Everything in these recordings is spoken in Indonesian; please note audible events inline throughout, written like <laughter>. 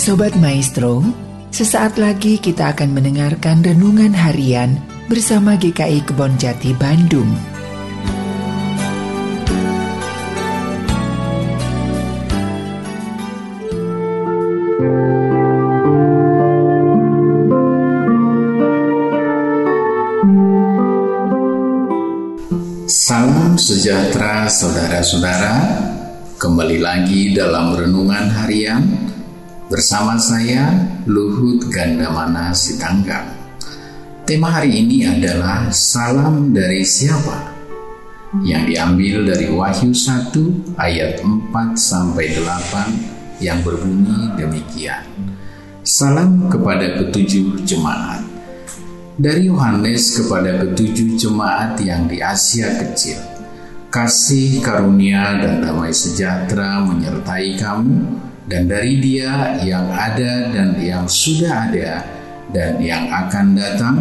Sobat Maestro, sesaat lagi kita akan mendengarkan renungan harian bersama GKI Kebon Jati Bandung. Salam sejahtera saudara-saudara, kembali lagi dalam renungan harian bersama saya Luhut Gandamana Sitanggang. Tema hari ini adalah salam dari siapa? Yang diambil dari Wahyu 1 ayat 4 sampai 8 yang berbunyi demikian. Salam kepada ketujuh jemaat dari Yohanes kepada ketujuh jemaat yang di Asia Kecil. Kasih karunia dan damai sejahtera menyertai kamu dan dari dia yang ada dan yang sudah ada dan yang akan datang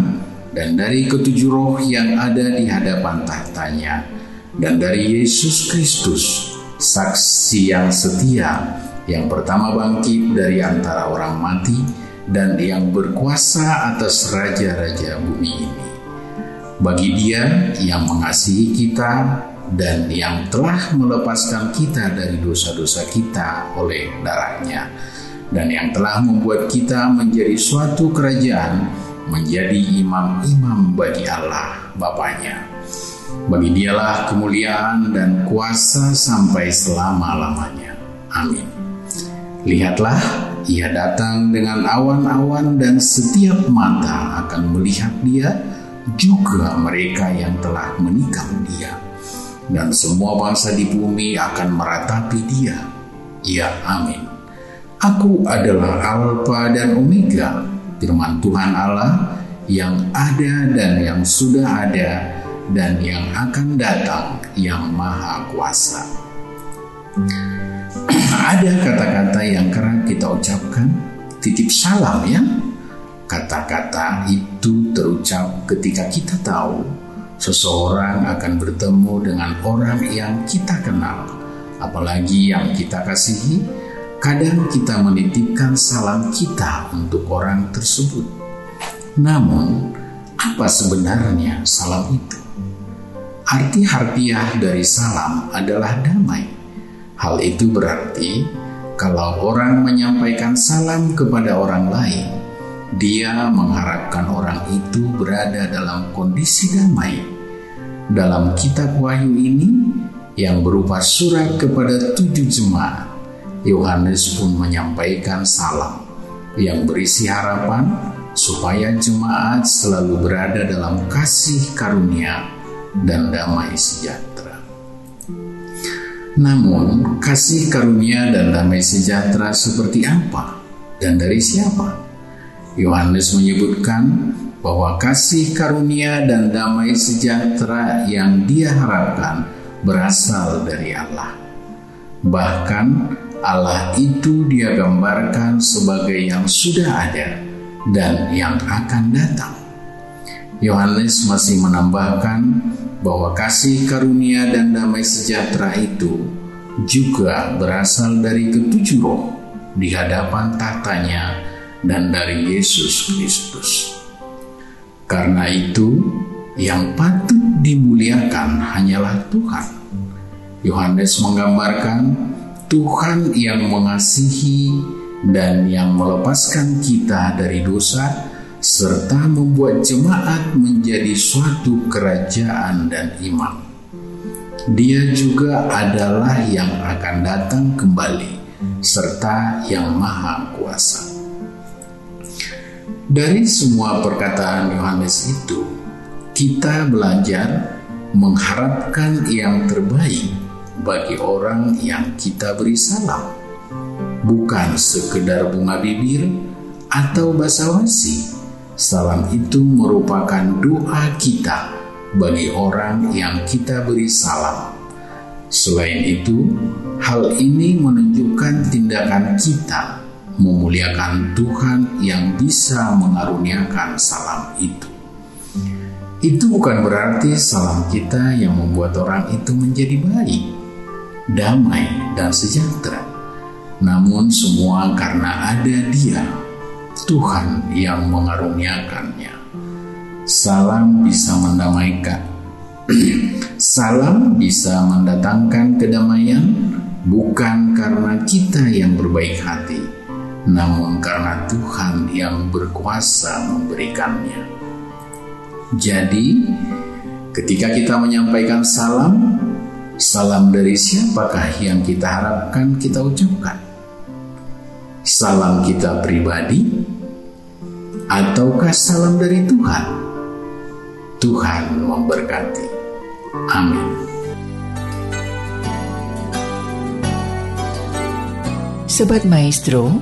dan dari ketujuh roh yang ada di hadapan tahtanya dan dari Yesus Kristus saksi yang setia yang pertama bangkit dari antara orang mati dan yang berkuasa atas raja-raja bumi ini. Bagi Dia yang mengasihi kita dan yang telah melepaskan kita dari dosa-dosa kita oleh darahnya dan yang telah membuat kita menjadi suatu kerajaan menjadi imam-imam bagi Allah Bapaknya. Bagi dialah kemuliaan dan kuasa sampai selama-lamanya. Amin. Lihatlah ia datang dengan awan-awan dan setiap mata akan melihat dia, juga mereka yang telah menikam dia. Dan semua bangsa di bumi akan meratapi dia. Ya amin. Aku adalah Alfa dan Omega, firman Tuhan Allah yang ada dan yang sudah ada dan yang akan datang yang maha kuasa <clears throat> ada kata-kata yang kerap kita ucapkan, titip salam ya. Kata-kata itu terucap ketika kita tahu seseorang akan bertemu dengan orang yang kita kenal, apalagi yang kita kasihi. Kadang kita menitipkan salam kita untuk orang tersebut. Namun, apa sebenarnya salam itu? Arti harfiah dari salam adalah damai Hal itu berarti kalau orang menyampaikan salam kepada orang lain, dia mengharapkan orang itu berada dalam kondisi damai. Dalam kitab Wahyu ini yang berupa surat kepada tujuh jemaat, Yohanes pun menyampaikan salam yang berisi harapan supaya jemaat selalu berada dalam kasih karunia dan damai sejahtera. Namun, kasih karunia dan damai sejahtera seperti apa dan dari siapa? Yohanes menyebutkan bahwa kasih karunia dan damai sejahtera yang dia harapkan berasal dari Allah. Bahkan Allah itu dia gambarkan sebagai yang sudah ada dan yang akan datang. Yohanes masih menambahkan bahwa kasih karunia dan damai sejahtera itu juga berasal dari ketujuh roh di hadapan tahtanya dan dari Yesus Kristus. Karena itu, yang patut dimuliakan hanyalah Tuhan. Yohanes menggambarkan Tuhan yang mengasihi dan yang melepaskan kita dari dosa serta membuat jemaat menjadi suatu kerajaan dan imam. Dia juga adalah yang akan datang kembali, serta yang maha kuasa. Dari semua perkataan Yohanes itu, kita belajar mengharapkan yang terbaik bagi orang yang kita beri salam, bukan sekedar bunga bibir atau basa-basi Salam itu merupakan doa kita bagi orang yang kita beri salam. Selain itu, hal ini menunjukkan tindakan kita memuliakan Tuhan yang bisa mengaruniakan salam itu. Itu bukan berarti salam kita yang membuat orang itu menjadi baik, damai, dan sejahtera. namun semua karena ada Dia, Tuhan yang mengaruniakannya. Salam bisa mendamaikan. <clears throat> Salam bisa mendatangkan kedamaian bukan karena kita yang berbaik hati, namun karena Tuhan yang berkuasa memberikannya. Jadi, ketika kita menyampaikan salam, salam dari siapakah yang kita harapkan kita ucapkan? Salam kita pribadi, ataukah salam dari Tuhan? Tuhan memberkati. Amin. Sobat Maestro,